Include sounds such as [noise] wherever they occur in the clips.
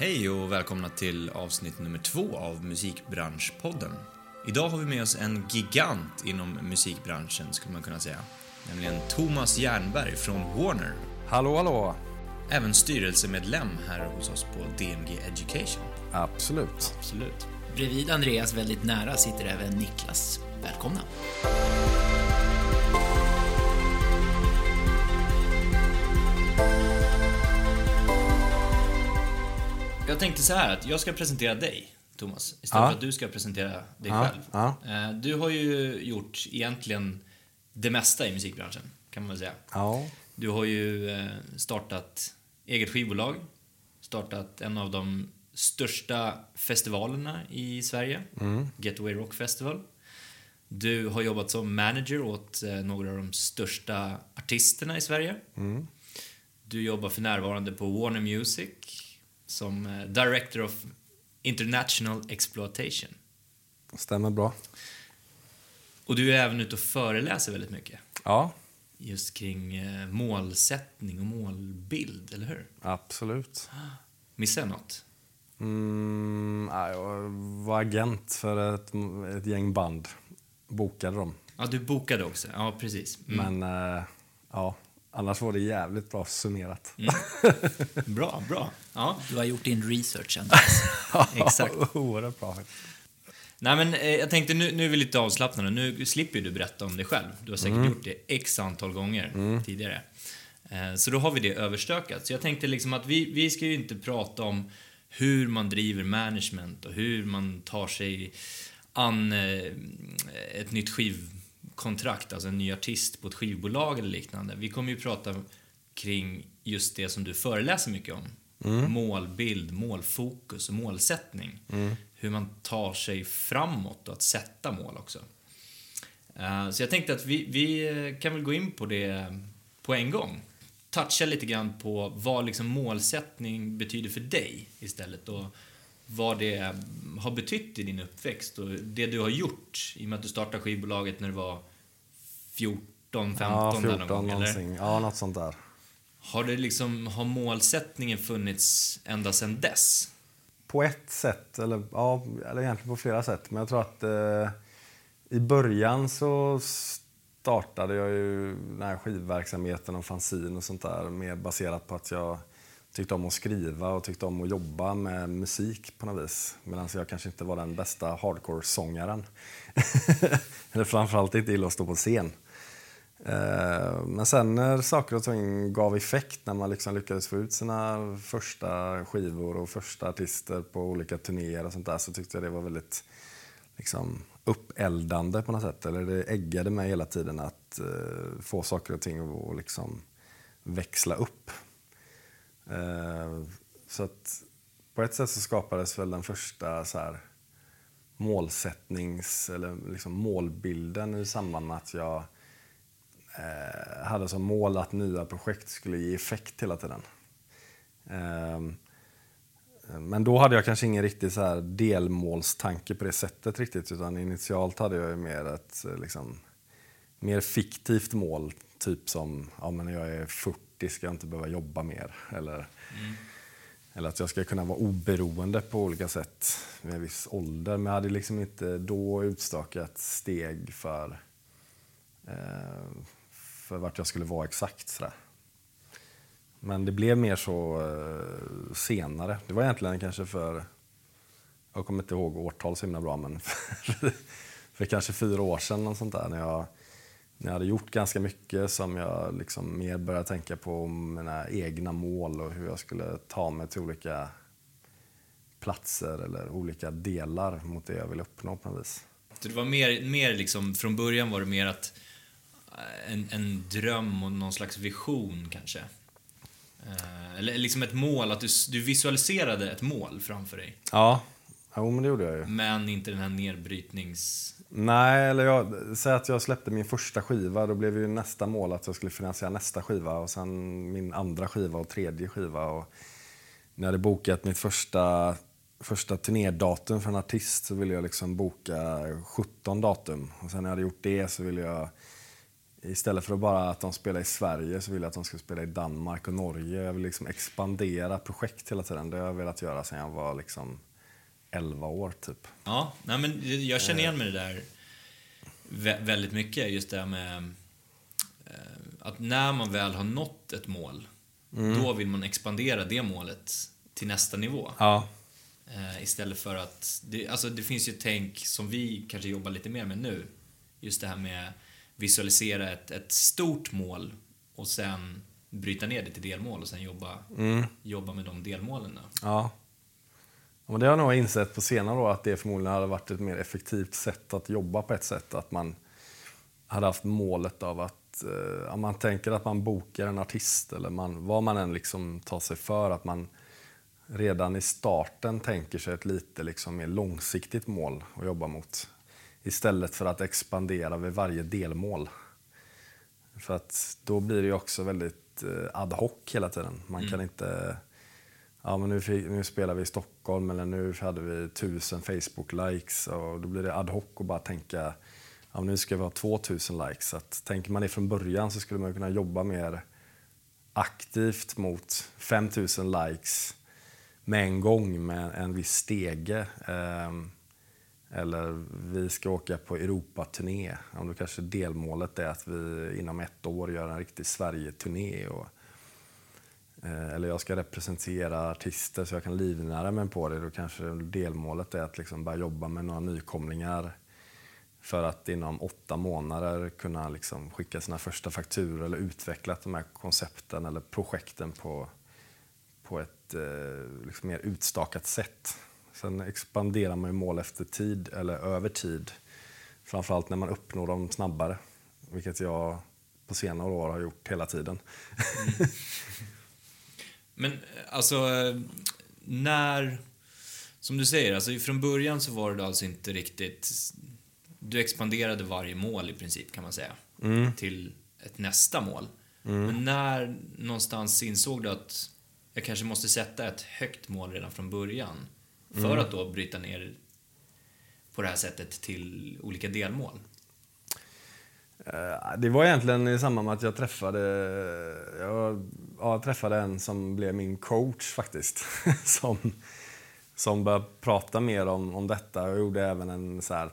Hej och välkomna till avsnitt nummer två av Musikbranschpodden. Idag har vi med oss en gigant inom musikbranschen skulle man kunna säga. Nämligen Thomas Jernberg från Warner. Hallå, hallå! Även styrelsemedlem här hos oss på DMG Education. Absolut. Absolut. Bredvid Andreas, väldigt nära, sitter även Niklas. Välkomna! Jag tänkte så här att jag ska presentera dig, Thomas, istället Ja. för att du ska presentera dig Ja, själv. ja. Eh, Du har ju gjort egentligen det mesta i musikbranschen, kan man väl säga. Ja, Du har ju eh, startat eget skivbolag, startat en av de största festivalerna i Sverige, Getaway Rock Festival. Du har jobbat som manager åt eh, några av de största artisterna i Sverige. Du jobbar för närvarande på Warner Music som eh, Director of International Exploitation. stämmer bra. Och du är även ute och föreläser väldigt mycket. Ja, Just kring eh, målsättning och målbild, eller hur? absolut. Missar jag något? Mm, ja, jag var agent för ett, ett gäng band. Bokade dem. Ja, du bokade också. Ja, precis. Mm. Men eh, ja, annars var det jävligt bra summerat. Bra, bra. Ja, Du har gjort din research, Andreas. [laughs] exakt. Oerhört bra. Nej, men eh, jag tänkte nu, nu är vi lite avslappnade. Nu slipper du berätta om dig själv. Du har säkert gjort det x antal gånger tidigare. Eh, så då har vi det överstökat. Så jag tänkte liksom att vi, vi ska ju inte prata om hur man driver management och hur man tar sig an eh, ett nytt skivkontrakt, alltså en ny artist på ett skivbolag eller liknande. Vi kommer ju prata kring just det som du föreläser mycket om. Målbild, målfokus och målsättning. Hur man tar sig framåt och att sätta mål också. Eh, Så jag tänkte att vi, vi eh, kan väl gå in på det på en gång. Toucha lite grann på vad liksom målsättning betyder för dig istället och vad det har betytt i din uppväxt och det du har gjort i och med att du startade skivbolaget när du var 14, 15 Ja, där någon 14 gång, eller? Ja, något sånt där. Har det liksom, har målsättningen funnits ända sedan dess? På ett sätt, eller, ja, eller egentligen på flera sätt. Men jag tror att eh, i början så startade jag ju den här skivverksamheten och fanzine och sånt där mer baserat på att jag tyckte om att skriva och tyckte om att jobba med musik på något vis. Medan jag kanske inte var den bästa hardcore-sångaren. [laughs] eller framförallt inte gillade att stå på scen. Eh, men sen när saker och ting gav effekt, när man liksom lyckades få ut sina första skivor och första artister på olika turnéer och sånt där, så tyckte jag det var väldigt liksom, uppeldande på något sätt. Eller det äggade mig hela tiden att eh, få saker och ting att liksom växla upp. Eh, så att på ett sätt så skapades väl den första så här, målsättnings eller liksom målbilden i samband med att jag eh, hade som mål att nya projekt skulle ge effekt hela tiden. Ehm, men då hade jag kanske ingen riktig så här delmålstanke på det sättet riktigt utan initialt hade jag mer ett liksom, mer fiktivt mål. Typ som ja, men när jag är 40 ska jag inte behöva jobba mer. Eller, eller att jag ska kunna vara oberoende på olika sätt vid en viss ålder. Men jag hade liksom inte då utstakat steg för eh, för vart jag skulle vara exakt. Sådär. Men det blev mer så eh, senare. Det var egentligen kanske för, jag kommer inte ihåg årtal så himla bra, men [laughs] för, för kanske fyra år sedan och sånt där, när jag, när jag hade gjort ganska mycket som jag liksom mer började tänka på mina egna mål och hur jag skulle ta mig till olika platser eller olika delar mot det jag vill uppnå på något vis. Så det var mer, mer liksom, från början var det mer att en, en dröm och någon slags vision kanske. Eh, Eller liksom ett mål, att du, du visualiserade ett mål framför dig. Ja, jo, men det gjorde jag ju. Men inte den här nedbrytnings... Nej, eller jag, säg att jag släppte min första skiva. Då blev ju nästa mål att jag skulle finansiera nästa skiva och sen min andra skiva och tredje skiva. Och när jag hade bokat mitt första, första turnédatum för en artist så ville jag liksom boka 17 datum. Och sen när jag hade gjort det så ville jag Istället för att bara att de spelar i Sverige så vill jag att de ska spela i Danmark och Norge. Jag vill liksom expandera projekt hela tiden. Det har jag velat göra sedan jag var liksom 11 år typ. Ja, nej men jag känner igen mig det där vä- väldigt mycket. Just det här med eh, att när man väl har nått ett mål, då vill man expandera det målet till nästa nivå. Ja. Eh, istället för att, det, alltså det finns ju tänk som vi kanske jobbar lite mer med nu. Just det här med visualisera ett, ett stort mål och sen bryta ner det till delmål och sen jobba, jobba med de delmålen. Då. Ja. ja men det har jag nog insett på senare år att det förmodligen hade varit ett mer effektivt sätt att jobba på ett sätt. Att man hade haft målet av att eh, om man tänker att man bokar en artist eller man, vad man än liksom tar sig för, att man redan i starten tänker sig ett lite liksom mer långsiktigt mål att jobba mot. Istället för att expandera vid varje delmål. För att då blir det också väldigt eh, ad hoc hela tiden. Man kan inte... Ja, men nu, fick, nu spelar vi i Stockholm eller nu hade vi tusen Facebook-likes och då blir det ad hoc att bara tänka ja, men nu ska vi ha 2000 likes. Så att, tänker man det från början så skulle man kunna jobba mer aktivt mot 5000 likes med en gång med en viss stege. Ehm, eller vi ska åka på Europaturné. Ja, då kanske delmålet är att vi inom ett år gör en riktig Sverige-turné. Och, eh, eller jag ska representera artister så jag kan livnära mig på det. Då kanske delmålet är att liksom börja jobba med några nykomlingar för att inom åtta månader kunna liksom skicka sina första fakturor eller utveckla de här koncepten eller projekten på, på ett eh, liksom mer utstakat sätt. Sen expanderar man ju mål efter tid, eller över tid. Framförallt när man uppnår dem snabbare, vilket jag på senare år har gjort hela tiden. Men alltså, eh, när... Som du säger, alltså från början så var det alltså inte riktigt... Du expanderade varje mål i princip, kan man säga, till ett nästa mål. Men när någonstans insåg du att jag kanske måste sätta ett högt mål redan från början för att då bryta ner på det här sättet till olika delmål? Eh, Det var egentligen i samband med att jag träffade, jag, ja, jag träffade en som blev min coach faktiskt. [laughs] som, som började prata mer om, om detta. Jag gjorde även en så här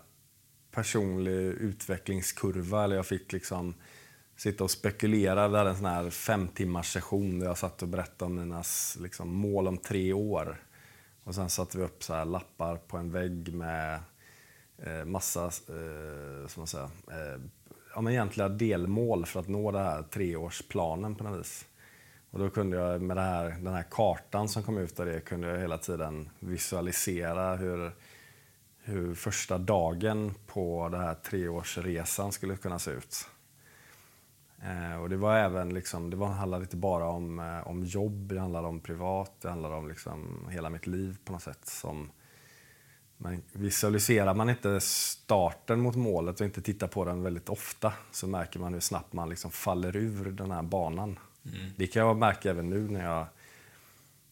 personlig utvecklingskurva. Eller jag fick liksom sitta och spekulera. Vi hade en sån här fem timmars session där jag satt och berättade om mina liksom, mål om tre år. Och sen satte vi upp så här lappar på en vägg med eh, massa eh, som man säger, eh, ja, men egentliga delmål för att nå den här treårsplanen på något vis. Och då kunde jag med det här, den här kartan som kom ut av det kunde jag hela tiden visualisera hur, hur första dagen på den här treårsresan skulle kunna se ut. Eh, och det var även liksom, det var, handlade inte bara om, eh, om jobb, det handlade om privat, det handlade om liksom hela mitt liv på något sätt. Som, men visualiserar man inte starten mot målet och inte tittar på den väldigt ofta så märker man hur snabbt man liksom faller ur den här banan. Det kan jag märka även nu när jag,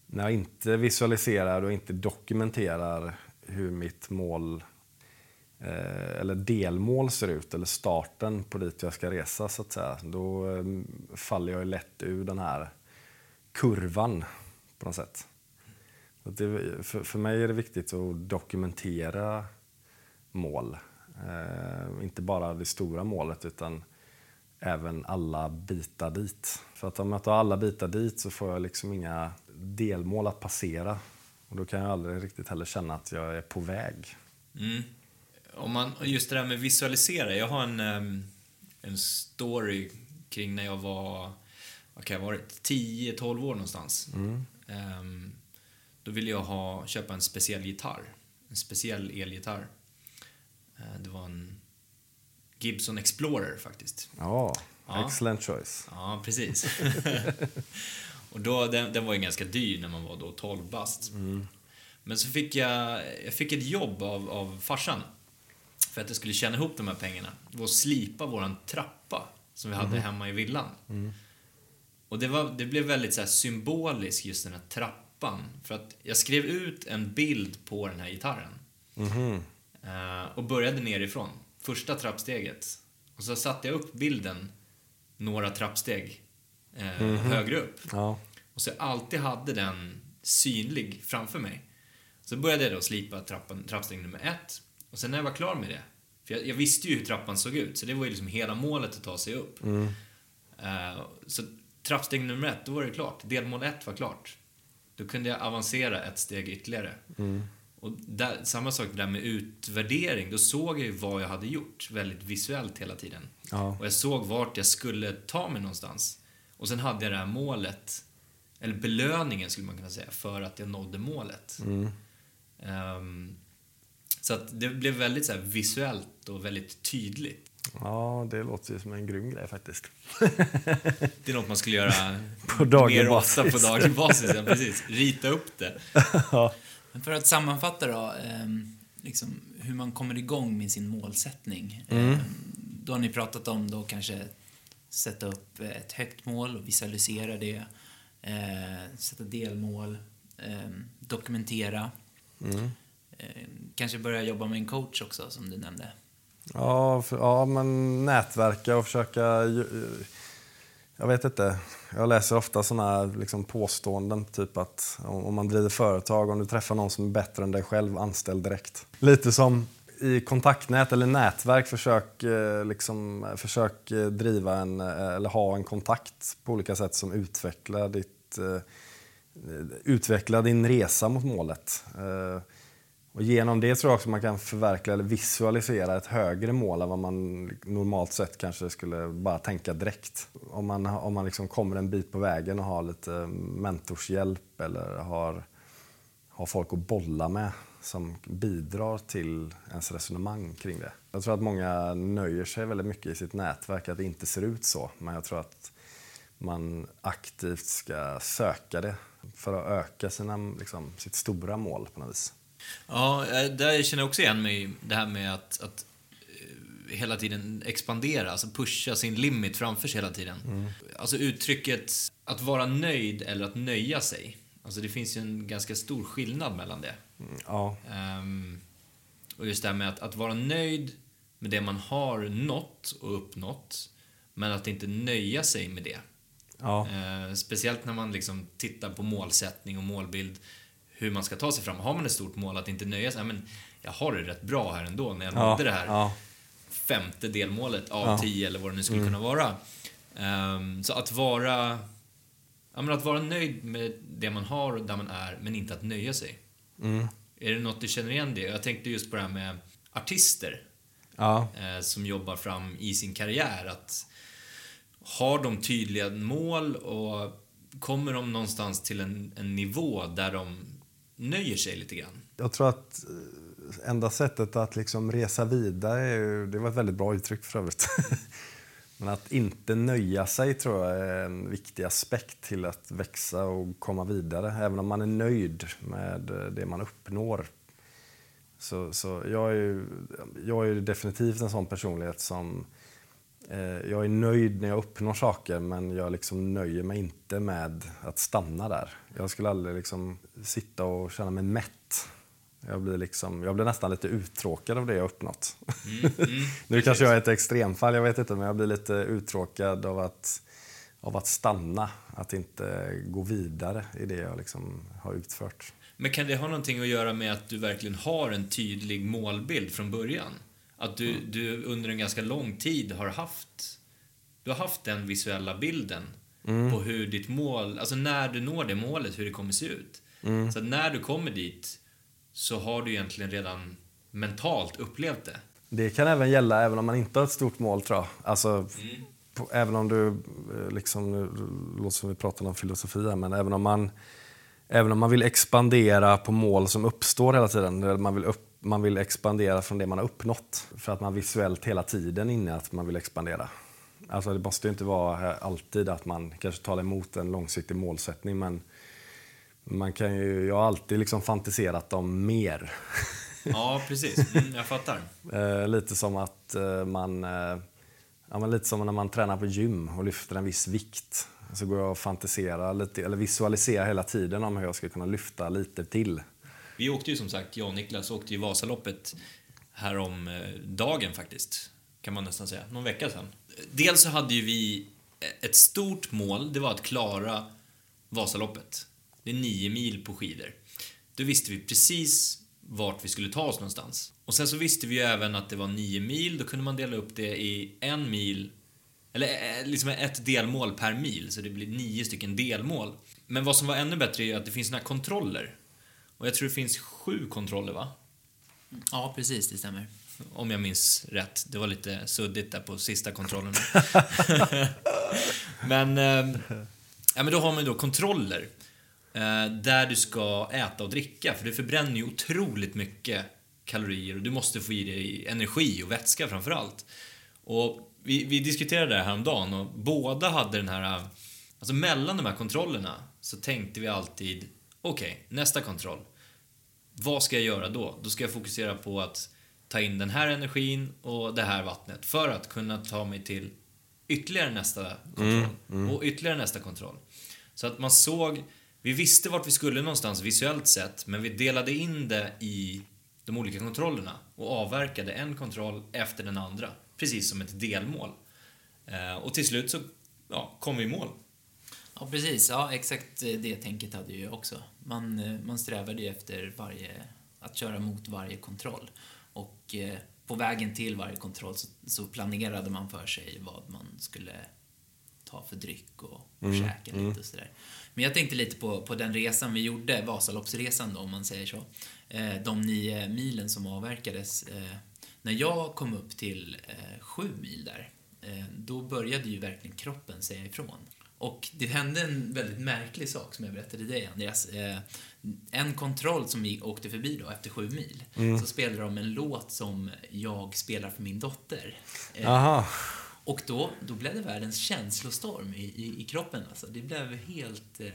när jag inte visualiserar och inte dokumenterar hur mitt mål Eh, eller delmål ser ut, eller starten på dit jag ska resa så att säga. Då eh, faller jag ju lätt ur den här kurvan på något sätt. Det, för, för mig är det viktigt att dokumentera mål. Eh, inte bara det stora målet utan även alla bitar dit. För att om jag tar alla bitar dit så får jag liksom inga delmål att passera. Och då kan jag aldrig riktigt heller känna att jag är på väg. Mm. Om man, just det där med visualisera. Jag har en, em, en story kring när jag var, vad kan jag varit, 10-12 år någonstans. Em, då ville jag ha, köpa en speciell gitarr. En speciell elgitarr. Eh, Det var en Gibson Explorer faktiskt. Ja, Ja. excellent choice. Ja, precis. [laughs] och då, den, den var ju ganska dyr när man var då 12 bast. Men så fick jag, jag fick ett jobb av, av farsan. För att jag skulle tjäna ihop de här pengarna. Var att slipa våran trappa som vi hade hemma i villan. Och det, var, det blev väldigt så här symboliskt, just den här trappan. För att jag skrev ut en bild på den här gitarren. Eh, och började nerifrån. Första trappsteget. Och så satte jag upp bilden några trappsteg eh, högre upp. Ja. Och så jag alltid hade den synlig framför mig. Så började jag då slipa trappan, trappsteg nummer ett. Och sen när jag var klar med det, för jag, jag visste ju hur trappan såg ut, så det var ju liksom hela målet att ta sig upp. Eh, så trappsteg nummer ett, då var det klart. Delmål ett var klart. Då kunde jag avancera ett steg ytterligare. Och där, samma sak där med utvärdering, då såg jag ju vad jag hade gjort väldigt visuellt hela tiden. Ja. Och jag såg vart jag skulle ta mig någonstans. Och sen hade jag det här målet, eller belöningen skulle man kunna säga, för att jag nådde målet. Ehm, så att det blev väldigt så visuellt och väldigt tydligt. ja, det låter ju som en grym grej faktiskt. [laughs] Det är något man skulle göra [laughs] På daglig mer ofta på basis. daglig basis. Ja, precis. Rita upp det. [laughs] Men för att sammanfatta då, ehm, liksom, hur man kommer igång med sin målsättning. Mm. Ehm, då har ni pratat om då kanske sätta upp ett högt mål och visualisera det. Eh, sätta delmål, ehm, dokumentera. Mm. Eh, kanske börja jobba med en coach också, som du nämnde. Ja, för, ja, men nätverka och försöka... Jag vet inte. Jag läser ofta såna liksom påståenden, typ att om man driver företag, om du träffar någon som är bättre än dig själv, anställ direkt. Lite som i kontaktnät eller nätverk, försök, eh, liksom, försök eh, driva en, eller ha en kontakt på olika sätt som utvecklar ditt utvecklar din resa mot målet. Och genom det tror jag också man kan förverkliga eller visualisera ett högre mål än vad man normalt sett kanske skulle bara tänka direkt. Om man, om man liksom kommer en bit på vägen och har lite mentorshjälp eller har, har folk att bolla med som bidrar till ens resonemang kring det. Jag tror att många nöjer sig väldigt mycket i sitt nätverk att det inte ser ut så. Men jag tror att man aktivt ska söka det för att öka sina, liksom, sitt stora mål på något vis. Ja, eh, där känner jag också igen mig det här med att, att eh, hela tiden expandera, alltså pusha sin limit framför sig hela tiden. Alltså uttrycket att vara nöjd eller att nöja sig. Alltså det finns ju en ganska stor skillnad mellan det. Ja, Ehm, och just det här med att, att vara nöjd med det man har nått och uppnått, men att inte nöja sig med det. ja, Eh, speciellt när man liksom tittar på målsättning och målbild, hur man ska ta sig fram. Har man ett stort mål, att inte nöja sig. Men jag har det rätt bra här ändå när jag ja, nådde det här ja, femte delmålet av Ja. tio eller vad det nu skulle Mm. kunna vara. Ehm, så att vara, ja, men att vara nöjd med det man har och där man är, men inte att nöja sig. mm, Är det något du känner igen det? Jag tänkte just på det här med artister ja, eh, som jobbar fram i sin karriär. Att har de tydliga mål och kommer de någonstans till en, en nivå där de nöjer sig lite grann? Jag tror att eh, enda sättet att liksom resa vidare, det var ett väldigt bra uttryck för övrigt. [laughs] Men att inte nöja sig tror jag är en viktig aspekt till att växa och komma vidare. Även om man är nöjd med eh, det man uppnår. Så, så jag, är ju, jag är ju definitivt en sån personlighet som eh, jag är nöjd när jag uppnår saker men jag liksom nöjer mig inte med att stanna där. Jag skulle aldrig liksom sitta och känna mig mätt. Jag blir, liksom, jag blir nästan lite uttråkad av det jag uppnått. [laughs] nu kanske jag är ett extremfall, jag vet inte, men jag blir lite uttråkad av att, av att stanna. Att inte gå vidare i det jag liksom har utfört. Men kan det ha någonting att göra med att du verkligen har en tydlig målbild från början? Att du, du under en ganska lång tid har haft, du har haft den visuella bilden på hur ditt mål, alltså när du når det målet, hur det kommer se ut. Så att när du kommer dit så har du egentligen redan mentalt upplevt det. Det kan även gälla även om man inte har ett stort mål tror jag. Alltså, på, även om du, eh, liksom, nu låter som vi pratar om filosofi här, men även om man Även om man vill expandera på mål som uppstår hela tiden, eller man vill, upp, man vill expandera från det man har uppnått. För att man visuellt hela tiden inne att man vill expandera. Alltså det måste ju inte vara här alltid att man kanske tar emot en långsiktig målsättning, men man kan ju, jag har alltid liksom fantiserat om mer. Ja, precis. [laughs] Mm, jag fattar. Eh, lite som att eh, man... Eh, ja, men lite som när man tränar på gym och lyfter en viss vikt. Så går jag och fantiserar lite, eller visualiserar hela tiden om hur jag ska kunna lyfta lite till. Vi åkte ju som sagt, jag och Niklas åkte ju Vasaloppet härom eh, dagen faktiskt. Kan man nästan säga. Någon vecka sedan. Dels så hade ju vi eh, ett stort mål, det var att klara Vasaloppet. Det är nio mil på skidor. Då visste vi precis vart vi skulle ta oss någonstans. Och sen så visste vi ju även att det var nio mil, då kunde man dela upp det i en mil, eller eh, liksom ett delmål per mil, så det blir nio stycken delmål. Men vad som var ännu bättre är ju att det finns såna här kontroller. Och jag tror det finns sju kontroller, va? Ja, precis, det stämmer. Om jag minns rätt. Det var lite suddigt där på sista kontrollen. [laughs] men, eh, ja, men då har man ju då kontroller. Eh, där du ska äta och dricka, för du förbränner ju otroligt mycket kalorier och du måste få i dig energi och vätska framför allt. Och vi, vi diskuterade det här häromdagen och båda hade den här, alltså mellan de här kontrollerna så tänkte vi alltid, okej, okay, nästa kontroll. Vad ska jag göra då? Då ska jag fokusera på att ta in den här energin och det här vattnet för att kunna ta mig till ytterligare nästa kontroll mm, mm. och ytterligare nästa kontroll. Så att man såg, vi visste vart vi skulle någonstans visuellt sett, men vi delade in det i de olika kontrollerna och avverkade en kontroll efter den andra, precis som ett delmål. Eh, och till slut så ja, kom vi i mål. Ja, precis. Ja, exakt det tänket hade jag också. Man, eh, man strävade ju efter varje, att köra mot varje kontroll. Och eh, på vägen till varje kontroll så, så, planerade man för sig vad man skulle ta för dryck och, och mm, käka lite mm. och sådär. Men jag tänkte lite på, på den resan vi gjorde, Vasaloppsresan då, om man säger så. Eh, de nio milen som avverkades. Eh, när jag kom upp till sju mil där, då började ju verkligen kroppen säga ifrån. Och det hände en väldigt märklig sak som jag berättade dig, Andreas. Eh, en kontroll som vi åkte förbi då, efter sju mil, mm. så spelade de en låt som jag spelar för min dotter. Eh. Och då, då blev det världens känslostorm i, i, i kroppen. Alltså. Det blev helt eh,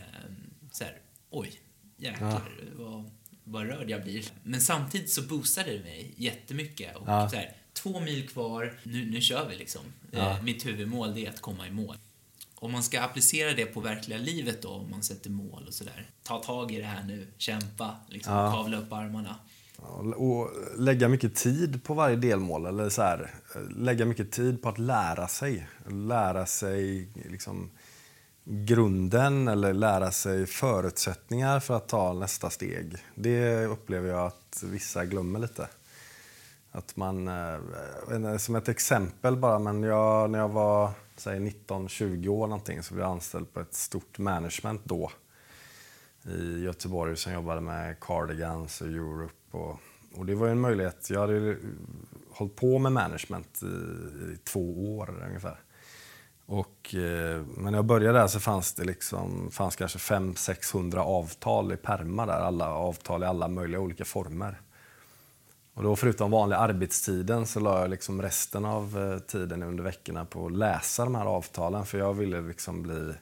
så här, oj, jäklar, ja. vad, vad rörd jag blir. Men samtidigt så boostade det mig jättemycket. Och ja. så här, två mil kvar, nu, nu kör vi liksom. Ja. Eh, mitt huvudmål är att komma i mål om man ska applicera det på verkliga livet då, om man sätter mål och sådär. Ta tag i det här nu, kämpa, liksom, ja. kavla upp armarna. Och lägga mycket tid på varje delmål, eller så här, lägga mycket tid på att lära sig. Lära sig liksom, grunden eller lära sig förutsättningar för att ta nästa steg. Det upplever jag att vissa glömmer lite. Att man, eh, som ett exempel bara, men jag, när jag var 19-20 år någonting så blev jag anställd på ett stort management då i Göteborg som jobbade med Cardigans och Europe. Och, och det var en möjlighet. Jag hade hållit på med management i, i två år ungefär. Och, eh, men när jag började där så fanns det liksom, fanns kanske 500-600 avtal i perma där. Alla avtal i alla möjliga olika former. Och då förutom vanliga arbetstiden så la jag liksom resten av eh, tiden under veckorna på att läsa de här avtalen för jag ville liksom bli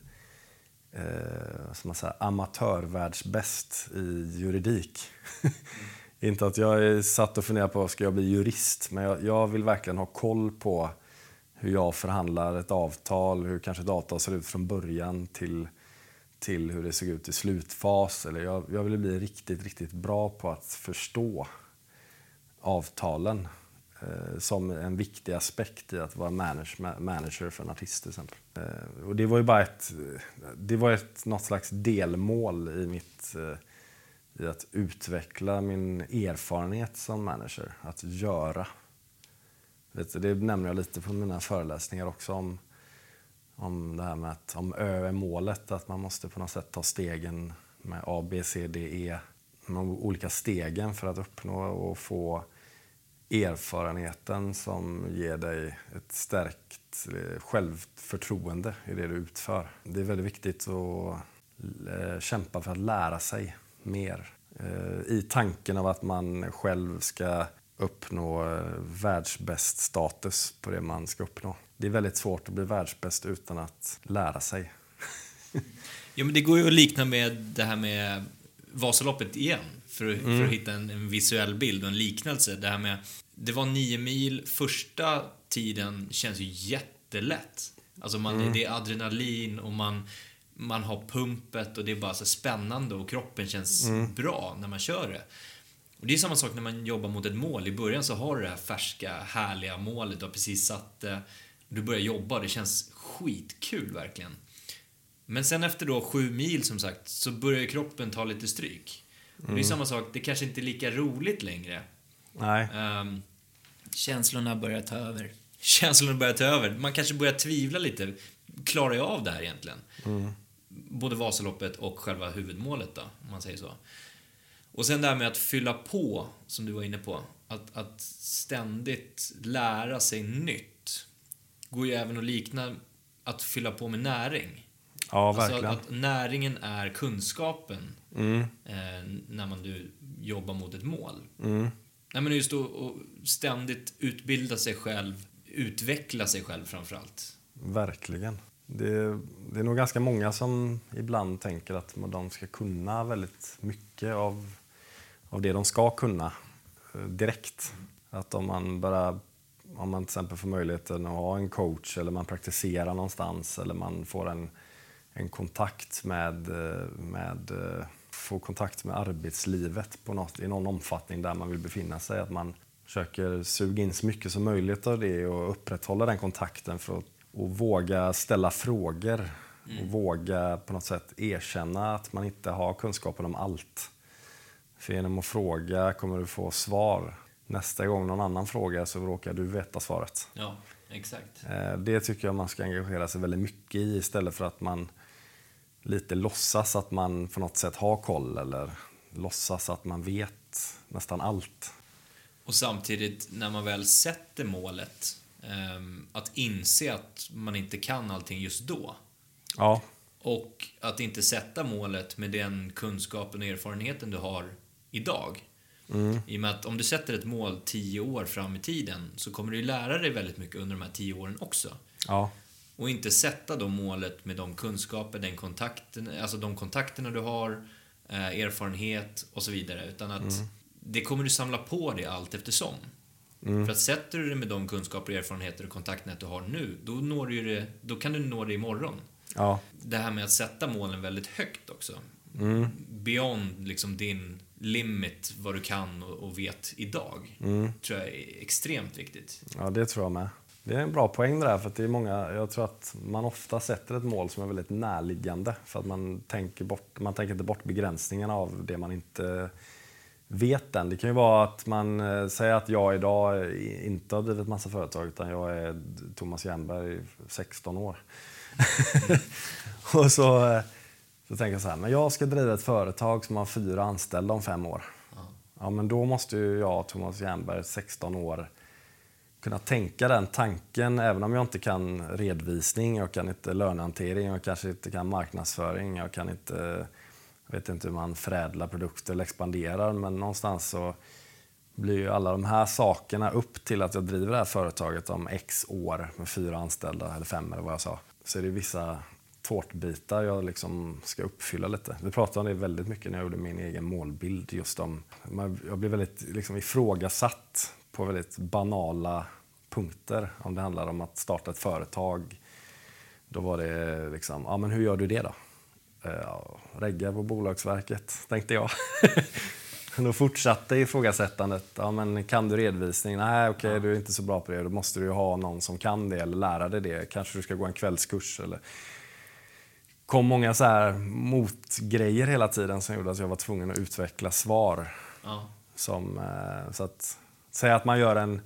eh, som man säger, amatörvärldsbäst i juridik. Mm. [laughs] Inte att jag är satt och funderar på ska jag bli jurist, men jag, jag, vill verkligen ha koll på hur jag förhandlar ett avtal, hur kanske ett avtal ser ut från början till, till hur det såg ut i slutfas. Eller jag, jag ville bli riktigt, riktigt bra på att förstå avtalen eh, som en viktig aspekt i att vara manage, manager för en artist till exempel. Eh, och det var ju bara ett, det var ett, något slags delmål i mitt eh, i att utveckla min erfarenhet som manager, att göra. Det nämner jag lite på mina föreläsningar också om, om det här med att om Ö är målet, att man måste på något sätt ta stegen med A, B, C, D, E, de olika stegen för att uppnå och få erfarenheten som ger dig ett stärkt eh, självförtroende i det du utför. Det är väldigt viktigt att eh, kämpa för att lära sig mer eh, i tanken av att man själv ska uppnå världsbäst status på det man ska uppnå. Det är väldigt svårt att bli världsbäst utan att lära sig. [laughs] ja, men det går ju att likna med det här med Vasaloppet igen för, mm. för att mm. hitta en, en, visuell bild och en liknelse. Det här med, det var nio mil, första tiden känns ju jättelätt. Alltså man, mm. det är adrenalin och man, man har pumpet och det är bara så spännande och kroppen känns mm. bra när man kör det. Och det är samma sak när man jobbar mot ett mål. I början så har du det här färska, härliga målet, du har precis satt det. Du börjar jobba, det känns skitkul verkligen. Men sen efter då sju mil som sagt så börjar kroppen ta lite stryk. Och det är samma sak, det kanske inte är lika roligt längre. Nej. Ehm, Känslorna börjar ta över. känslorna börjar ta över. Man kanske börjar tvivla lite. Klarar jag av det här egentligen? Både Vasaloppet och själva huvudmålet då, om man säger så. Och sen det här med att fylla på, som du var inne på. Att, att ständigt lära sig nytt. Går ju även att likna att fylla på med näring. Ja, Alltså verkligen. att, att näringen är kunskapen Mm. eh, när man du jobbar mot ett mål. Mm. Nej, men just att ständigt utbilda sig själv, utveckla sig själv framförallt. Verkligen. Det, det är nog ganska många som ibland tänker att de ska kunna väldigt mycket av, av det de ska kunna eh, direkt. Att om man bara om man till exempel får möjligheten att ha en coach eller man praktiserar någonstans eller man får en, en kontakt med, eh, med eh, får kontakt med arbetslivet på något, i någon omfattning där man vill befinna sig. Att man försöker suga in så mycket som möjligt av det och upprätthålla den kontakten för att och våga ställa frågor och våga på något sätt erkänna att man inte har kunskapen om allt. För genom att fråga kommer du få svar. Nästa gång någon annan frågar så råkar du veta svaret. Ja, exakt. Eh, Det tycker jag man ska engagera sig väldigt mycket i istället för att man lite låtsas att man på något sätt har koll eller låtsas att man vet nästan allt. Och samtidigt, när man väl sätter målet, ehm, att inse att man inte kan allting just då. Ja, Och att inte sätta målet med den kunskapen och erfarenheten du har idag. I och med att om du sätter ett mål tio år fram i tiden så kommer du lära dig väldigt mycket under de här tio åren också. ja, Och inte sätta då målet med de kunskaper, den kontakten, alltså de kontakterna du har, eh, erfarenhet och så vidare. Utan att det kommer du samla på dig allt eftersom. För att sätter du det med de kunskaper, erfarenheter och kontaktnät du har nu, då, når du det, då kan du nå det imorgon. ja, Det här med att sätta målen väldigt högt också. Beyond liksom din limit, vad du kan och, och vet idag, tror jag är extremt viktigt. ja, det tror jag med. Det är en bra poäng det där, för det är många, jag tror att man ofta sätter ett mål som är väldigt närliggande för att man tänker, bort, man tänker inte bort begränsningarna av det man inte vet än. Det kan ju vara att man eh, säger att jag idag inte har drivit massa företag utan jag är Thomas Jernberg, 16 år. [laughs] och så, eh, så tänker jag så här, men jag ska driva ett företag som har fyra anställda om fem år. Ja, men då måste ju jag, Thomas Jernberg, 16 år, kunna tänka den tanken även om jag inte kan redovisning, jag kan inte lönehantering, jag kanske inte kan marknadsföring, jag kan inte, jag vet inte hur man förädlar produkter eller expanderar, men någonstans så blir ju alla de här sakerna upp till att jag driver det här företaget om x år med fyra anställda, eller fem eller vad jag sa. Så är det vissa tårtbitar jag liksom ska uppfylla lite. Vi pratade om det väldigt mycket när jag gjorde min egen målbild. Just om, jag blev väldigt liksom ifrågasatt på väldigt banala punkter. Om det handlar om att starta ett företag. Då var det liksom, ja men hur gör du det då? Eh, Ja, regga på Bolagsverket, tänkte jag. [laughs] Då fortsatte ifrågasättandet. Ja, men kan du redovisning? Nej, okej, du är inte så bra på det. Då måste du ju ha någon som kan det eller lära dig det. Kanske du ska gå en kvällskurs. Eller... kom många så här motgrejer hela tiden som gjorde att jag var tvungen att utveckla svar. Ja. Som, eh, så att, säg att man gör en,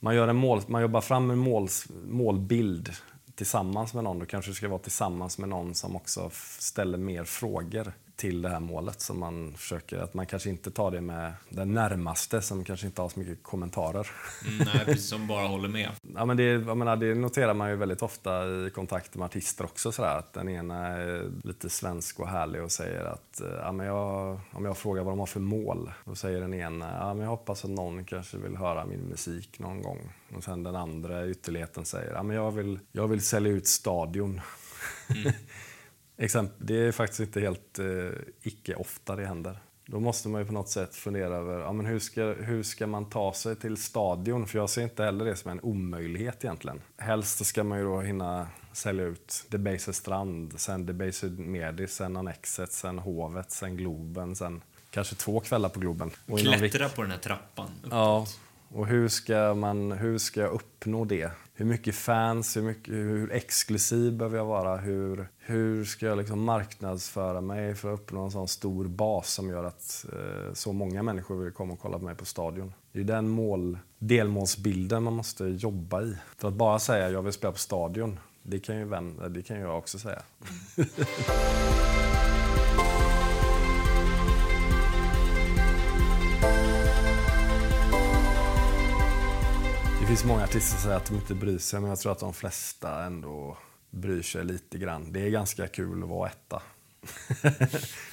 man gör en mål, man jobbar fram en mål, målbild tillsammans med någon. Då kanske det ska vara tillsammans med någon som också ställer mer frågor till det här målet. Så man försöker, att man kanske inte tar det med den närmaste som kanske inte har så mycket kommentarer. Mm, nej, precis, som bara håller med. [laughs] Ja, men det, jag menar, det noterar man ju väldigt ofta i kontakter med artister också. Sådär, att den ena är lite svensk och härlig och säger att eh, ja, men jag, om jag frågar vad de har för mål, då säger den ena ja, men jag hoppas att någon kanske vill höra min musik någon gång. Och sen den andra ytterligheten säger ja, men jag, vill, jag vill sälja ut stadion. [laughs] Exempel, det är faktiskt inte helt eh, icke ofta det händer. Då måste man ju på något sätt fundera över ja, men hur, ska, hur ska man ta sig till stadion? För jag ser inte heller det som en omöjlighet egentligen. Helst ska man ju då hinna sälja ut Debaser Strand, sen Debaser Medis, sen Annexet, sen Hovet, sen Globen, sen kanske två kvällar på Globen. Och Klättra på den här trappan. upp. Ja, och hur ska, man, hur ska jag uppnå det? Hur mycket fans, hur, mycket, hur exklusiv behöver jag vara? Hur, hur ska jag liksom marknadsföra mig för att uppnå en sån stor bas som gör att eh, så många människor vill komma och kolla på mig på stadion? Det är den mål, delmålsbilden man måste jobba i. För att bara säga jag vill spela på stadion, det kan ju, vän, det kan jag också säga. [laughs] finns många artister som säger att de inte bryr sig, men jag tror att de flesta ändå bryr sig lite grann. Det är ganska kul att vara etta.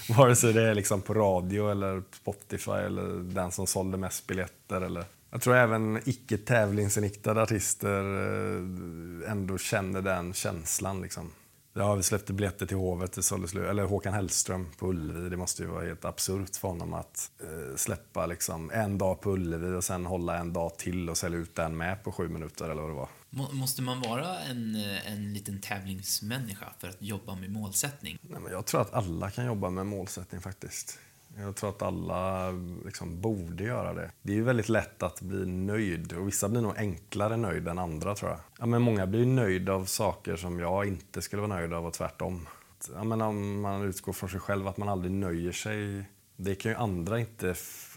[laughs] Vare sig det är liksom på radio eller Spotify eller den som sålde mest biljetter. Eller... Jag tror även icke tävlingsinriktade artister eh, ändå känner den känslan. Liksom. Ja, vi släppte biljetter till Hovet, eller Håkan Hellström på Ullevi. Det måste ju vara helt absurt för honom att eh, släppa liksom en dag på Ullevi och sen hålla en dag till och sälja ut den med på sju minuter eller vad det var. Måste man vara en, en liten tävlingsmänniska för att jobba med målsättning? Nej, men jag tror att alla kan jobba med målsättning faktiskt. Jag tror att alla liksom borde göra det. Det är ju väldigt lätt att bli nöjd och vissa blir nog enklare nöjd än andra tror jag. Ja, men många blir nöjda av saker som jag inte skulle vara nöjd av och tvärtom. Ja, men om man utgår från sig själv, att man aldrig nöjer sig. Det kan ju andra inte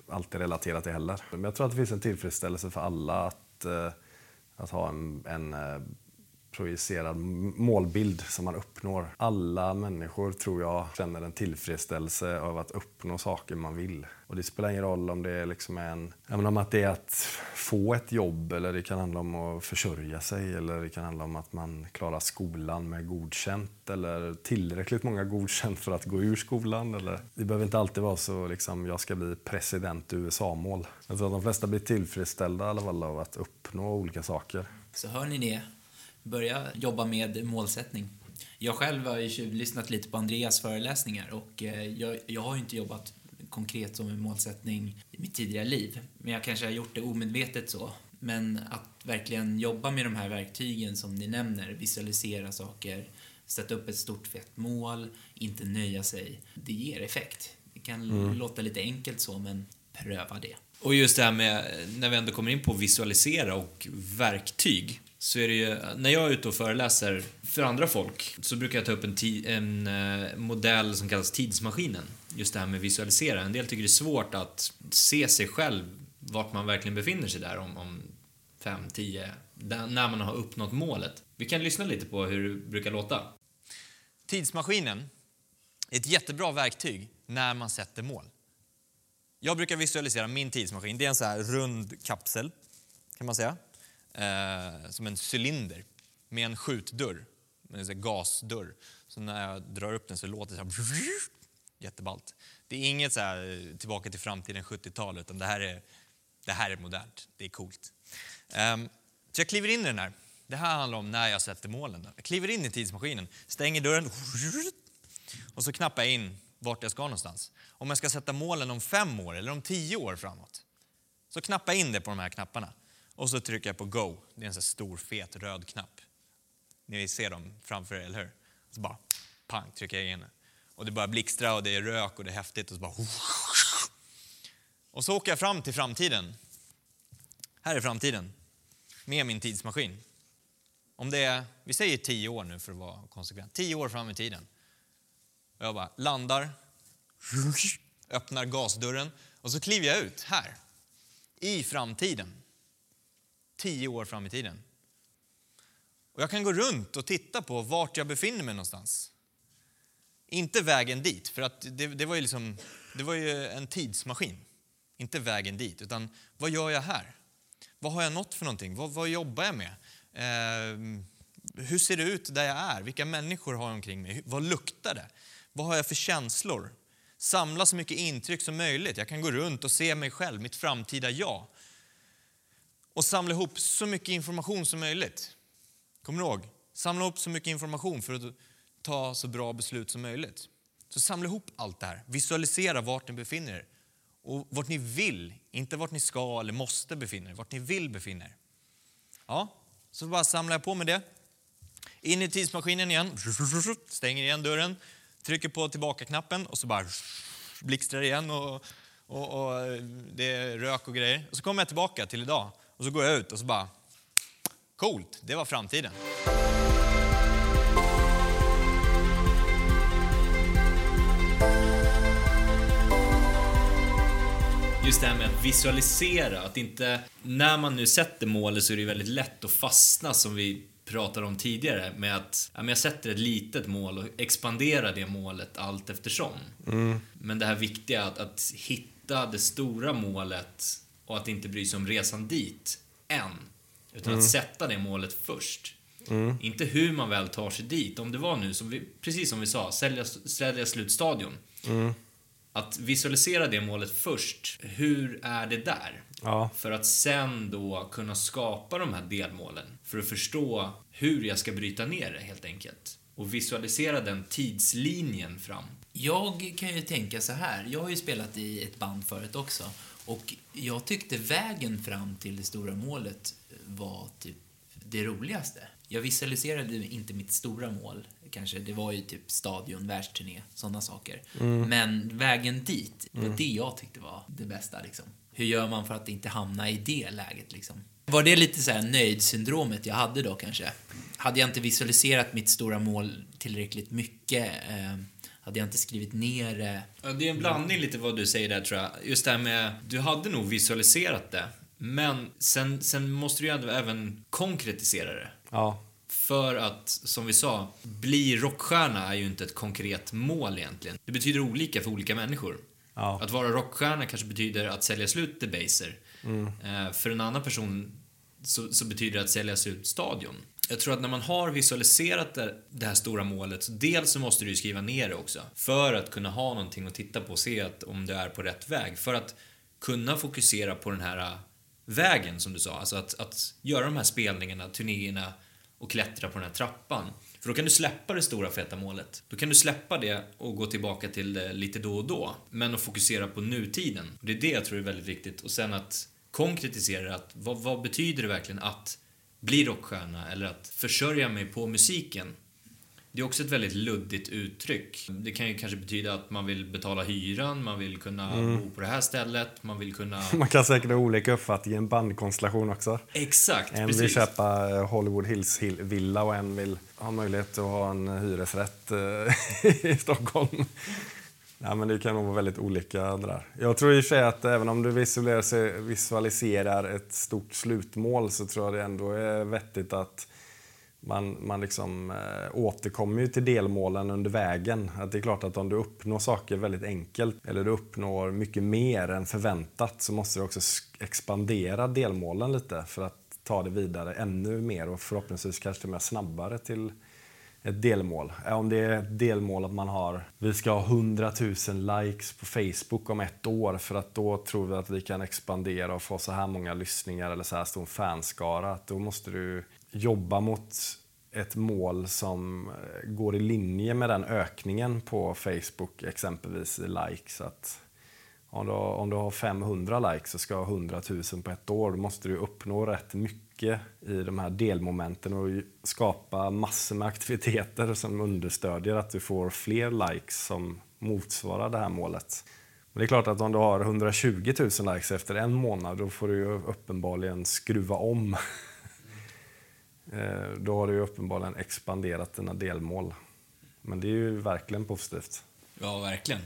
alltid relatera till heller. Men jag tror att det finns en tillfredsställelse för alla att, eh, att ha en, en eh, projicerad målbild som man uppnår. Alla människor tror jag känner en tillfredsställelse av att uppnå saker man vill. Och det spelar ingen roll om det är liksom en, om att det är att få ett jobb eller det kan handla om att försörja sig eller det kan handla om att man klarar skolan med godkänt eller tillräckligt många godkänt för att gå ur skolan. Eller, det behöver inte alltid vara så liksom, jag ska bli president i USA-mål. Jag tror att de flesta blir tillfredsställda i alla fall av att uppnå olika saker. Så hör ni det? Börja jobba med målsättning. Jag själv har ju lyssnat lite på Andreas föreläsningar och eh, jag, jag har ju inte jobbat konkret som en målsättning i mitt tidigare liv. Men jag kanske har gjort det omedvetet så. Men att verkligen jobba med de här verktygen som ni nämner, visualisera saker, sätta upp ett stort fett mål, inte nöja sig, det ger effekt. Det kan mm. låta lite enkelt så, men pröva det. Och just det här med, när vi ändå kommer in på visualisera och verktyg, så är det ju, när jag är ute och föreläser för andra folk så brukar jag ta upp en, en eh, modell som kallas tidsmaskinen. Just det här med visualisera. En del tycker det är svårt att se sig själv, vart man verkligen befinner sig där om, om fem, tio, när man har uppnått målet. Vi kan lyssna lite på hur det brukar låta. Tidsmaskinen är ett jättebra verktyg när man sätter mål. Jag brukar visualisera min tidsmaskin. Det är en så här rund kapsel, kan man säga eh, som en cylinder med en skjutdörr, en gasdörr. Så när jag drar upp den så låter det så här [laughs] jätteballt. Det är inget så här, eh, tillbaka till framtiden 70-tal, utan det här, är, det här är modernt. Det är coolt. Um, så jag kliver in i den här. Det här handlar om när jag sätter målen. Jag kliver in i tidsmaskinen, stänger dörren [laughs] och så knappar jag in vart jag ska någonstans. Om jag ska sätta målen om fem år eller om tio år framåt, så knappar jag in det på de här knapparna. Och så trycker jag på Go. Det är en sån stor fet röd knapp. Ni ser dem framför er, eller hur? Så bara pang, trycker jag in. Och det börjar blixtra och det är rök och det är häftigt och så bara... Och så åker jag fram till framtiden. Här är framtiden. Med min tidsmaskin. Om det är, vi säger tio år nu för att vara konsekvent. Tio år fram i tiden. Och jag bara landar, öppnar gasdörren och så kliver jag ut här. I framtiden tio år fram i tiden. Och jag kan gå runt och titta på vart jag befinner mig någonstans. Inte vägen dit, för att det, det, var, ju liksom, det var ju en tidsmaskin. Inte vägen dit, utan vad gör jag här? Vad har jag nått för någonting? Vad, vad jobbar jag med? Eh, hur ser det ut där jag är? Vilka människor har jag omkring mig? Vad luktar det? Vad har jag för känslor? Samla så mycket intryck som möjligt. Jag kan gå runt och se mig själv, mitt framtida jag och samla ihop så mycket information som möjligt. Kommer du ihåg? Samla ihop så mycket information för att ta så bra beslut som möjligt. Så samla ihop allt det här. Visualisera vart ni befinner er. Och vart ni vill, inte vart ni ska eller måste befinna er, vart ni vill befinna er. Ja, så bara samlar jag på med det. In i tidsmaskinen igen, stänger igen dörren, trycker på tillbaka-knappen och så bara blixtrar det igen och och, och det är rök och grejer. Och så kommer jag tillbaka till idag och så går jag ut och så bara... Coolt, det var framtiden. Just det här med att visualisera, att inte... När man nu sätter målet så är det väldigt lätt att fastna som vi pratade om tidigare med att ja, men jag sätter ett litet mål och expanderar det målet allt eftersom. Men det här viktiga att, att hitta det stora målet och att inte bry sig om resan dit än. Utan att sätta det målet först. Inte hur man väl tar sig dit. Om det var nu, som vi, precis som vi sa, sälja, sälja slutstadion. Att visualisera det målet först. Hur är det där? Ja. För att sen då kunna skapa de här delmålen. För att förstå hur jag ska bryta ner det helt enkelt. Och visualisera den tidslinjen fram. Jag kan ju tänka så här. Jag har ju spelat i ett band förut också. Och jag tyckte vägen fram till det stora målet var typ det roligaste. Jag visualiserade inte mitt stora mål, kanske. Det var ju typ stadion, världsturné, sådana saker. Men vägen dit, det var det jag tyckte var det bästa liksom. Hur gör man för att inte hamna i det läget liksom? Var det lite så här nöjdsyndromet jag hade då kanske? Hade jag inte visualiserat mitt stora mål tillräckligt mycket? Eh, hade jag inte skrivit ner det? Ja, det är en blandning lite vad du säger där tror jag. Just det här med, du hade nog visualiserat det. Men sen, sen måste du ju ändå även konkretisera det. Ja. För att, som vi sa, bli rockstjärna är ju inte ett konkret mål egentligen. Det betyder olika för olika människor. Ja. Att vara rockstjärna kanske betyder att sälja slut Debaser. Eh, för en annan person så, så betyder det att sälja ut stadion. Jag tror att när man har visualiserat det, här stora målet, så dels så måste du ju skriva ner det också. För att kunna ha någonting att titta på och se att, om du är på rätt väg. För att kunna fokusera på den här äh, vägen som du sa. Alltså att, att göra de här spelningarna, turnéerna och klättra på den här trappan. För då kan du släppa det stora feta målet. Då kan du släppa det och gå tillbaka till det lite då och då. Men att fokusera på nutiden. Och det är det jag tror är väldigt viktigt. Och sen att konkretisera att vad, vad betyder det verkligen att bli rockstjärna eller att försörja mig på musiken? Det är också ett väldigt luddigt uttryck. Det kan ju kanske betyda att man vill betala hyran, man vill kunna bo på det här stället, man vill kunna... [laughs] Man kan säkert ha olika uppfattning i en bandkonstellation också. Exakt, En vill precis. köpa eh, Hollywood Hills-villa och en vill ha möjlighet att ha en hyresrätt eh, [laughs] i Stockholm. Nej, men det kan nog vara väldigt olika. Det där. Jag tror i och för sig att även om du visualiserar, ett stort slutmål så tror jag det ändå är vettigt att man, man liksom, eh, återkommer ju till delmålen under vägen. Att det är klart att om du uppnår saker väldigt enkelt eller du uppnår mycket mer än förväntat så måste du också expandera delmålen lite för att ta det vidare ännu mer och förhoppningsvis kanske till och med snabbare till ett delmål. Eh, om det är ett delmål att man har, vi ska ha 100 000 likes på Facebook om ett år för att då tror vi att vi kan expandera och få så här många lyssningar eller så här stor fanskara. Att då måste du jobba mot ett mål som eh, går i linje med den ökningen på Facebook exempelvis i likes. Att om du, har, om du har 500 likes och ska ha 100 000 på ett år, då måste du uppnå rätt mycket i de här delmomenten och skapa massor med aktiviteter som understödjer att du får fler likes som motsvarar det här målet. Men det är klart att om du har 120 000 likes efter en månad, då får du ju uppenbarligen skruva om. [laughs] Eh, då har du ju uppenbarligen expanderat dina delmål. Men det är ju verkligen positivt. Ja, verkligen.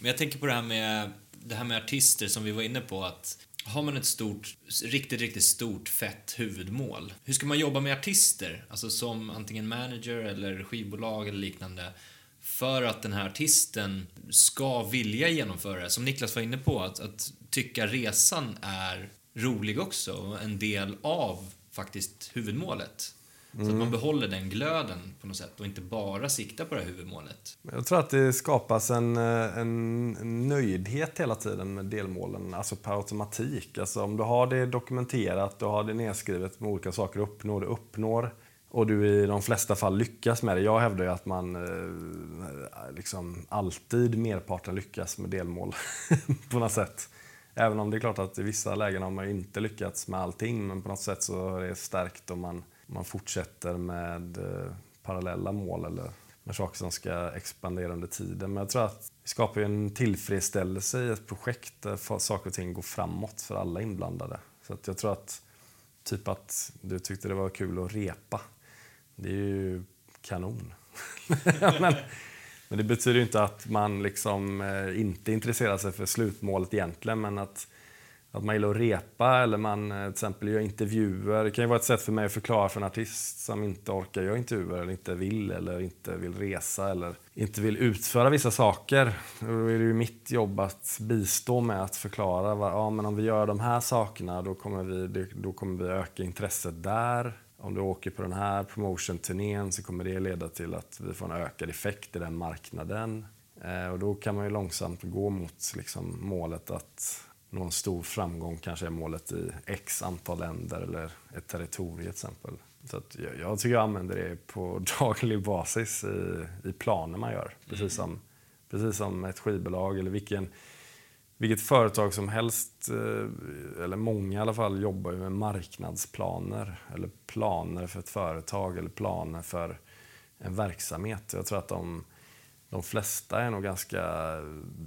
Men jag tänker på det här med, det här med artister som vi var inne på att har man ett stort, riktigt, riktigt stort fett huvudmål, hur ska man jobba med artister? Alltså som antingen manager eller skivbolag eller liknande för att den här artisten ska vilja genomföra det. Som Niklas var inne på, att, att tycka resan är rolig också och en del av faktiskt huvudmålet. Så att man behåller den glöden på något sätt och inte bara siktar på det här huvudmålet. Jag tror att det skapas en, eh, en nöjdhet hela tiden med delmålen, alltså per automatik. Alltså om du har det dokumenterat, du har det nedskrivet med olika saker du uppnår, du uppnår och du i de flesta fall lyckas med det. Jag hävdar ju att man eh, liksom alltid merparten lyckas med delmål [laughs] på något sätt. Även om det är klart att i vissa lägen har man inte lyckats med allting, men på något sätt så är det stärkt om man, man fortsätter med eh, parallella mål eller med saker som ska expandera under tiden. Men jag tror att vi skapar en tillfredsställelse i ett projekt där saker och ting går framåt för alla inblandade. Så att jag tror att typ att du tyckte det var kul att repa. Det är ju kanon. [laughs] men, men det betyder ju inte att man liksom eh, inte intresserar sig för slutmålet egentligen, men att att man gillar att repa eller man eh, till exempel gör intervjuer. Det kan ju vara ett sätt för mig att förklara för en artist som inte orkar göra intervjuer eller inte vill eller inte vill resa eller inte vill utföra vissa saker. Då är det ju mitt jobb att bistå med att förklara. Vad, ja, men om vi gör de här sakerna då kommer vi, då kommer vi öka intresset där. Om du åker på den här promotion-turnén så kommer det leda till att vi får en ökad effekt i den marknaden. Eh, och då kan man ju långsamt gå mot liksom, målet att någon stor framgång kanske är målet i x antal länder eller ett territorium till exempel. Så jag, jag, tycker jag använder det på [laughs] daglig basis i, i planer man gör. Precis mm. som, precis som ett skivbolag eller vilken, vilket företag som helst, eh, eller många i alla fall, jobbar ju med marknadsplaner eller planer för ett företag eller planer för en verksamhet. Jag tror att de, de flesta är nog ganska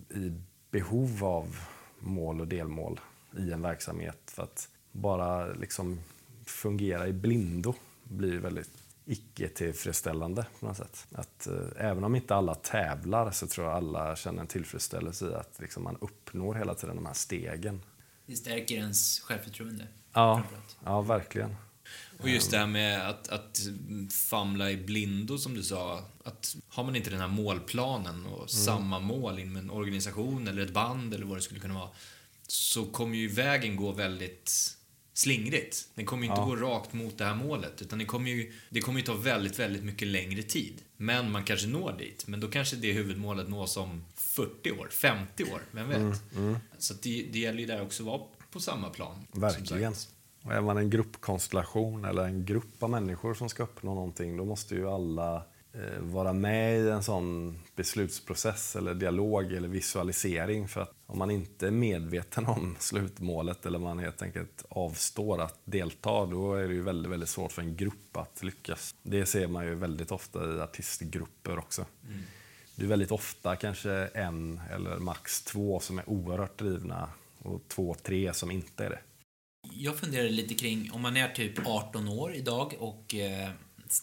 i behov av mål och delmål i en verksamhet. För att bara liksom fungera i blindo blir väldigt icke-tillfredsställande på något sätt. Att, eh, även om inte alla tävlar så tror jag alla känner en tillfredsställelse i att liksom, man uppnår hela tiden de här stegen. Det stärker ens självförtroende. Ja, ja verkligen. Och just det här med att, att famla i blindo som du sa. Att har man inte den här målplanen och mm. samma mål inom en organisation eller ett band eller vad det skulle kunna vara. Så kommer ju vägen gå väldigt slingrigt. Den kommer ju inte ja. gå rakt mot det här målet. Utan det kommer, ju, det kommer ju ta väldigt, väldigt mycket längre tid. Men man kanske når dit. Men då kanske det huvudmålet nås om 40 år, 50 år, vem vet? Mm, mm. Så det, det gäller ju där också att vara på samma plan. Verkligen. Och är man en gruppkonstellation eller en grupp av människor som ska uppnå någonting, då måste ju alla eh, vara med i en sån beslutsprocess eller dialog eller visualisering. För att om man inte är medveten om [laughs] slutmålet eller man helt enkelt avstår att delta, då är det ju väldigt, väldigt svårt för en grupp att lyckas. Det ser man ju väldigt ofta i artistgrupper också. Mm. Det är väldigt ofta kanske en eller max två som är oerhört drivna och två, tre som inte är det jag funderar lite kring om man är typ 18 år idag och eh,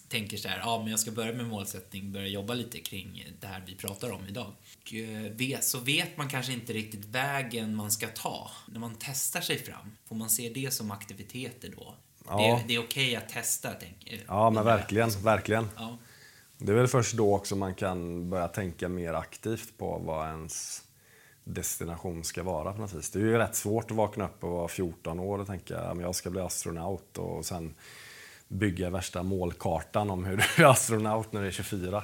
tänker så här, ja men jag ska börja med målsättning, börja jobba lite kring det här vi pratar om idag. Och, eh, så vet man kanske inte riktigt vägen man ska ta. När man testar sig fram, får man se det som aktiviteter då? Ja. Det, det, är okej okay att testa, tänker Ja, men verkligen, verkligen. Ja. Det är väl först då också man kan börja tänka mer aktivt på vad ens destination ska vara på något vis. Det är ju rätt svårt att vakna upp och vara 14 år och tänka att jag ska bli astronaut och sen bygga värsta målkartan om hur [laughs] du är astronaut när du är 24.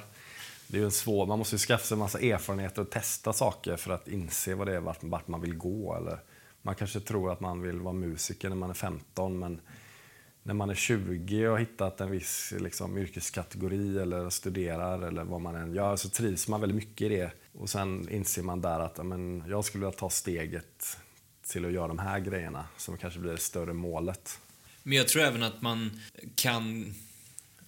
Det är ju svår, man måste ju skaffa sig en massa erfarenheter och testa saker för att inse vad det är, vart, vart man vill gå. Eller man kanske tror att man vill vara musiker när man är 15 men när man är 20 och har hittat en viss liksom, yrkeskategori eller studerar eller vad man än gör så trivs man väldigt mycket i det. Och sen inser man där att men, jag skulle vilja ta steget till att göra de här grejerna som kanske blir det större målet. Men jag tror även att man kan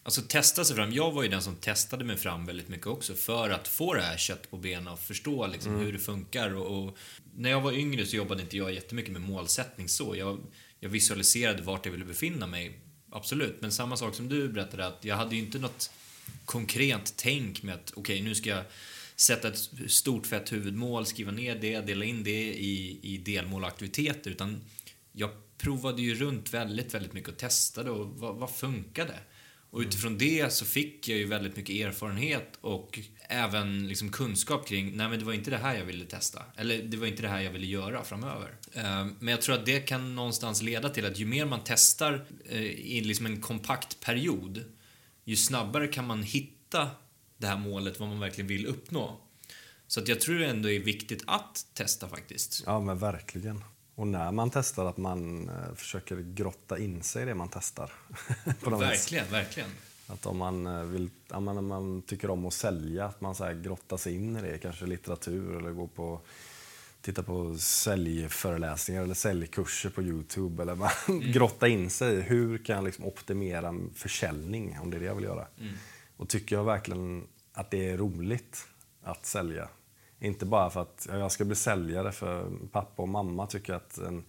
Alltså testa sig fram. Jag var ju den som testade mig fram väldigt mycket också för att få det här kött på benen och förstå liksom mm. hur det funkar. Och, och, när jag var yngre så jobbade inte jag jättemycket med målsättning så. Jag, jag visualiserade vart jag ville befinna mig, absolut. Men samma sak som du berättade, att jag hade ju inte något konkret tänk med att okej, okay, nu ska jag sätta ett stort fett huvudmål, skriva ner det, dela in det i, i delmål och aktiviteter, utan jag provade ju runt väldigt, väldigt mycket och testade och vad, vad funkade? Och utifrån det så fick jag ju väldigt mycket erfarenhet och även liksom kunskap kring, nej men det var inte det här jag ville testa. Eller det var inte det här jag ville göra framöver. Ehm, men jag tror att det kan någonstans leda till att ju mer man testar eh, i liksom en kompakt period, ju snabbare kan man hitta det här målet, vad man verkligen vill uppnå. Så att jag tror det ändå är viktigt att testa faktiskt. Ja, men verkligen. Och när man testar att man eh, försöker grotta in sig i det man testar. [laughs] verkligen, verkligen. Att om man, eh, vill, ja, man, man tycker om att sälja, att man så här grottar sig in i det. Kanske litteratur eller gå på titta på säljföreläsningar eller säljkurser på Youtube. Eller man [laughs] mm. grotta in sig hur kan jag liksom optimera försäljning, om det är det jag vill göra. Mm. Och tycker jag verkligen att det är roligt att sälja. Inte bara för att jag ska bli säljare, för pappa och mamma tycker att en,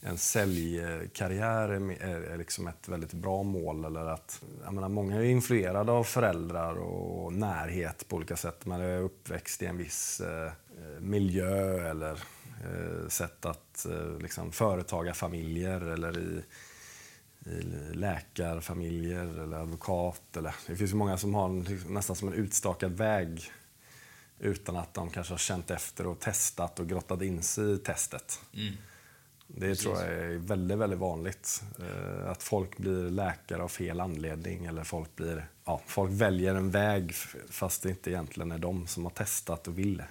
en säljkarriär är, är, är liksom ett väldigt bra mål. Eller att, jag menar, många är influerade av föräldrar och närhet på olika sätt. Man är uppväxt i en viss eh, miljö eller eh, sätt att eh, liksom, företagarfamiljer eller i, i läkarfamiljer eller advokat. Eller, det finns många som har en, liksom, nästan som en utstakad väg utan att de kanske har känt efter och testat och grottat in sig i testet. Mm. Det Precis. tror jag är väldigt, väldigt vanligt. Eh, Att folk blir läkare av fel anledning eller folk, blir, ja, folk väljer en väg fast det inte egentligen är de som har testat och vill.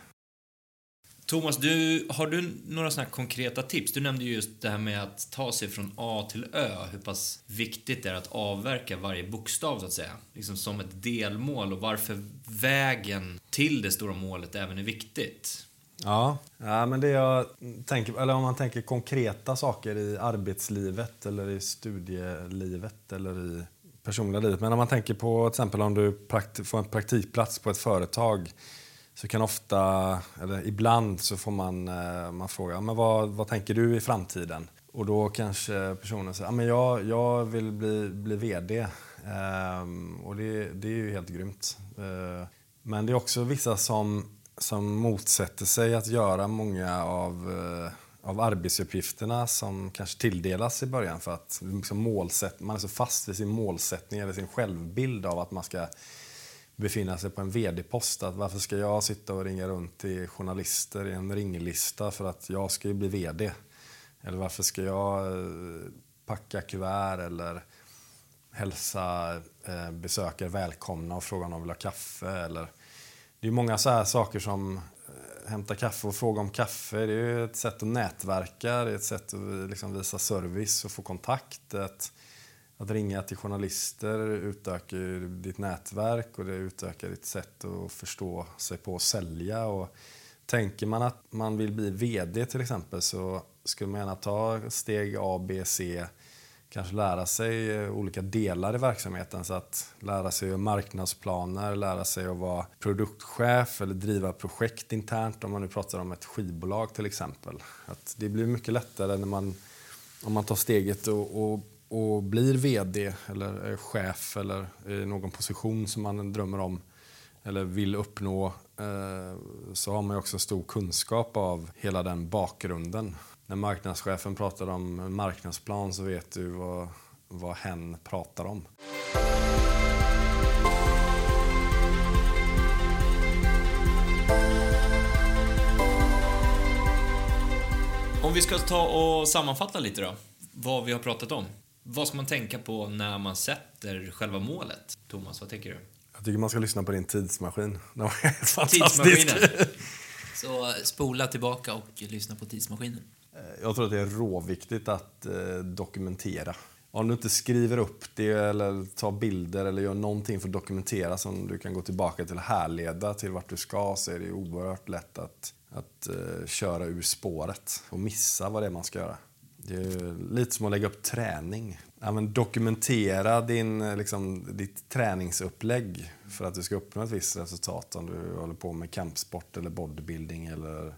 Thomas, du, har du några såna här konkreta tips? Du nämnde ju just det här med att ta sig från A till Ö, hur pass viktigt det är att avverka varje bokstav så att säga, liksom som ett delmål och varför vägen till det stora målet även är viktigt. Ja. ja, men det jag tänker, eller om man tänker konkreta saker i arbetslivet eller i studielivet eller i personliga livet. Men om man tänker på till exempel om du får en praktikplats på ett företag så kan ofta, eller ibland så får man, eh, man fråga, men vad, vad tänker du i framtiden? Och då kanske personen säger, att jag, jag vill bli, bli VD. Ehm, och det, det är ju helt grymt. Ehm, men det är också vissa som, som motsätter sig att göra många av, eh, av arbetsuppgifterna som kanske tilldelas i början för att liksom målsätt, man är så fast vid sin målsättning eller sin självbild av att man ska befinna sig på en vd-post. Att varför ska jag sitta och ringa runt till journalister i en ringlista för att jag ska ju bli vd? Eller varför ska jag eh, packa kuvert eller hälsa eh, besökare välkomna och fråga om de vill ha kaffe? Eller, det är många så här saker som eh, hämta kaffe och fråga om kaffe. Det är ju ett sätt att nätverka, det är ett sätt att liksom visa service och få kontakt. Ett att ringa till journalister utökar ju ditt nätverk och det utökar ditt sätt att förstå sig på att sälja. Och tänker man att man vill bli VD till exempel så skulle man gärna ta steg A, B, C kanske lära sig olika delar i verksamheten. Så att lära sig att marknadsplaner, lära sig att vara produktchef eller driva projekt internt om man nu pratar om ett skivbolag till exempel. Att det blir mycket lättare när man, om man tar steget och, och, och blir VD eller chef eller i någon position som man drömmer om eller vill uppnå eh, så har man ju också stor kunskap av hela den bakgrunden. När marknadschefen pratar om en marknadsplan så vet du vad, vad hen pratar om. Om vi ska ta och sammanfatta lite då, vad vi har pratat om. Vad ska man tänka på när man sätter själva målet? Thomas, vad tänker du? Jag tycker man ska lyssna på din tidsmaskin. Den var fantastisk. Tidsmaskinen. Så spola tillbaka och lyssna på tidsmaskinen. Jag tror att det är råviktigt att eh, dokumentera. Om du inte skriver upp det eller tar bilder eller gör någonting för att dokumentera som du kan gå tillbaka till och härleda till vart du ska så är det oerhört lätt att, att eh, köra ur spåret och missa vad det är man ska göra. Det är lite som att lägga upp träning. Ja, men dokumentera din, liksom, ditt träningsupplägg för att du ska uppnå ett visst resultat. Om du håller på med kampsport eller bodybuilding eller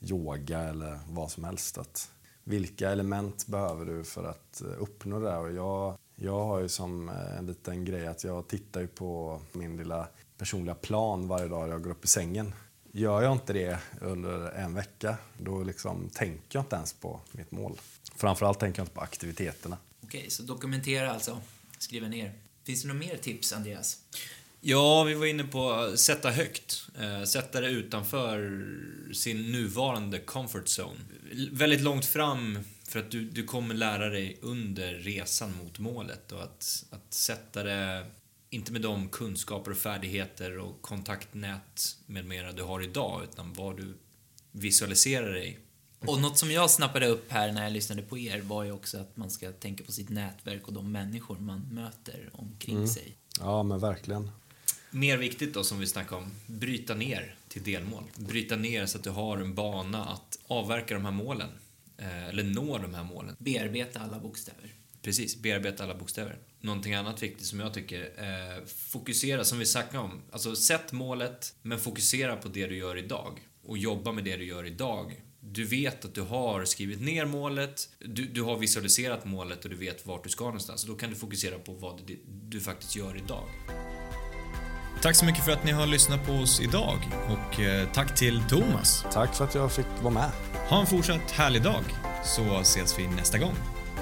yoga eller vad som helst. Att vilka element behöver du för att eh, uppnå det? Och jag, jag har ju som eh, en liten grej att jag tittar ju på min lilla personliga plan varje dag jag går upp i sängen. Gör jag inte det under en vecka, då liksom tänker jag inte ens på mitt mål. Framförallt tänker jag inte på aktiviteterna. Okej, så dokumentera alltså. Skriva ner. Finns det några mer tips, Andreas? Ja, vi var inne på att sätta högt. Eh, sätta det utanför sin nuvarande comfort zone. Väldigt långt fram för att du, du kommer lära dig under resan mot målet och att, att sätta det, inte med de kunskaper och färdigheter och kontaktnät med mera du har idag, utan vad du visualiserar dig. Och något som jag snappade upp här när jag lyssnade på er var ju också att man ska tänka på sitt nätverk och de människor man möter omkring sig. Ja, men verkligen. Mer viktigt då, som vi snackade om, bryta ner till delmål. Bryta ner så att du har en bana att avverka de här målen. Eh, eller nå de här målen. Bearbeta alla bokstäver. Precis, bearbeta alla bokstäver. Någonting annat viktigt som jag tycker, eh, fokusera, som vi snackade om. Alltså sätt målet, men fokusera på det du gör idag. Och jobba med det du gör idag. Du vet att du har skrivit ner målet, du, du har visualiserat målet och du vet vart du ska någonstans. Då kan du fokusera på vad du, du faktiskt gör idag. Tack så mycket för att ni har lyssnat på oss idag och eh, tack till Thomas. Tack för att jag fick vara med. Ha en fortsatt härlig dag så ses vi nästa gång.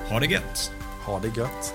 Ha det gött! Ha det gött.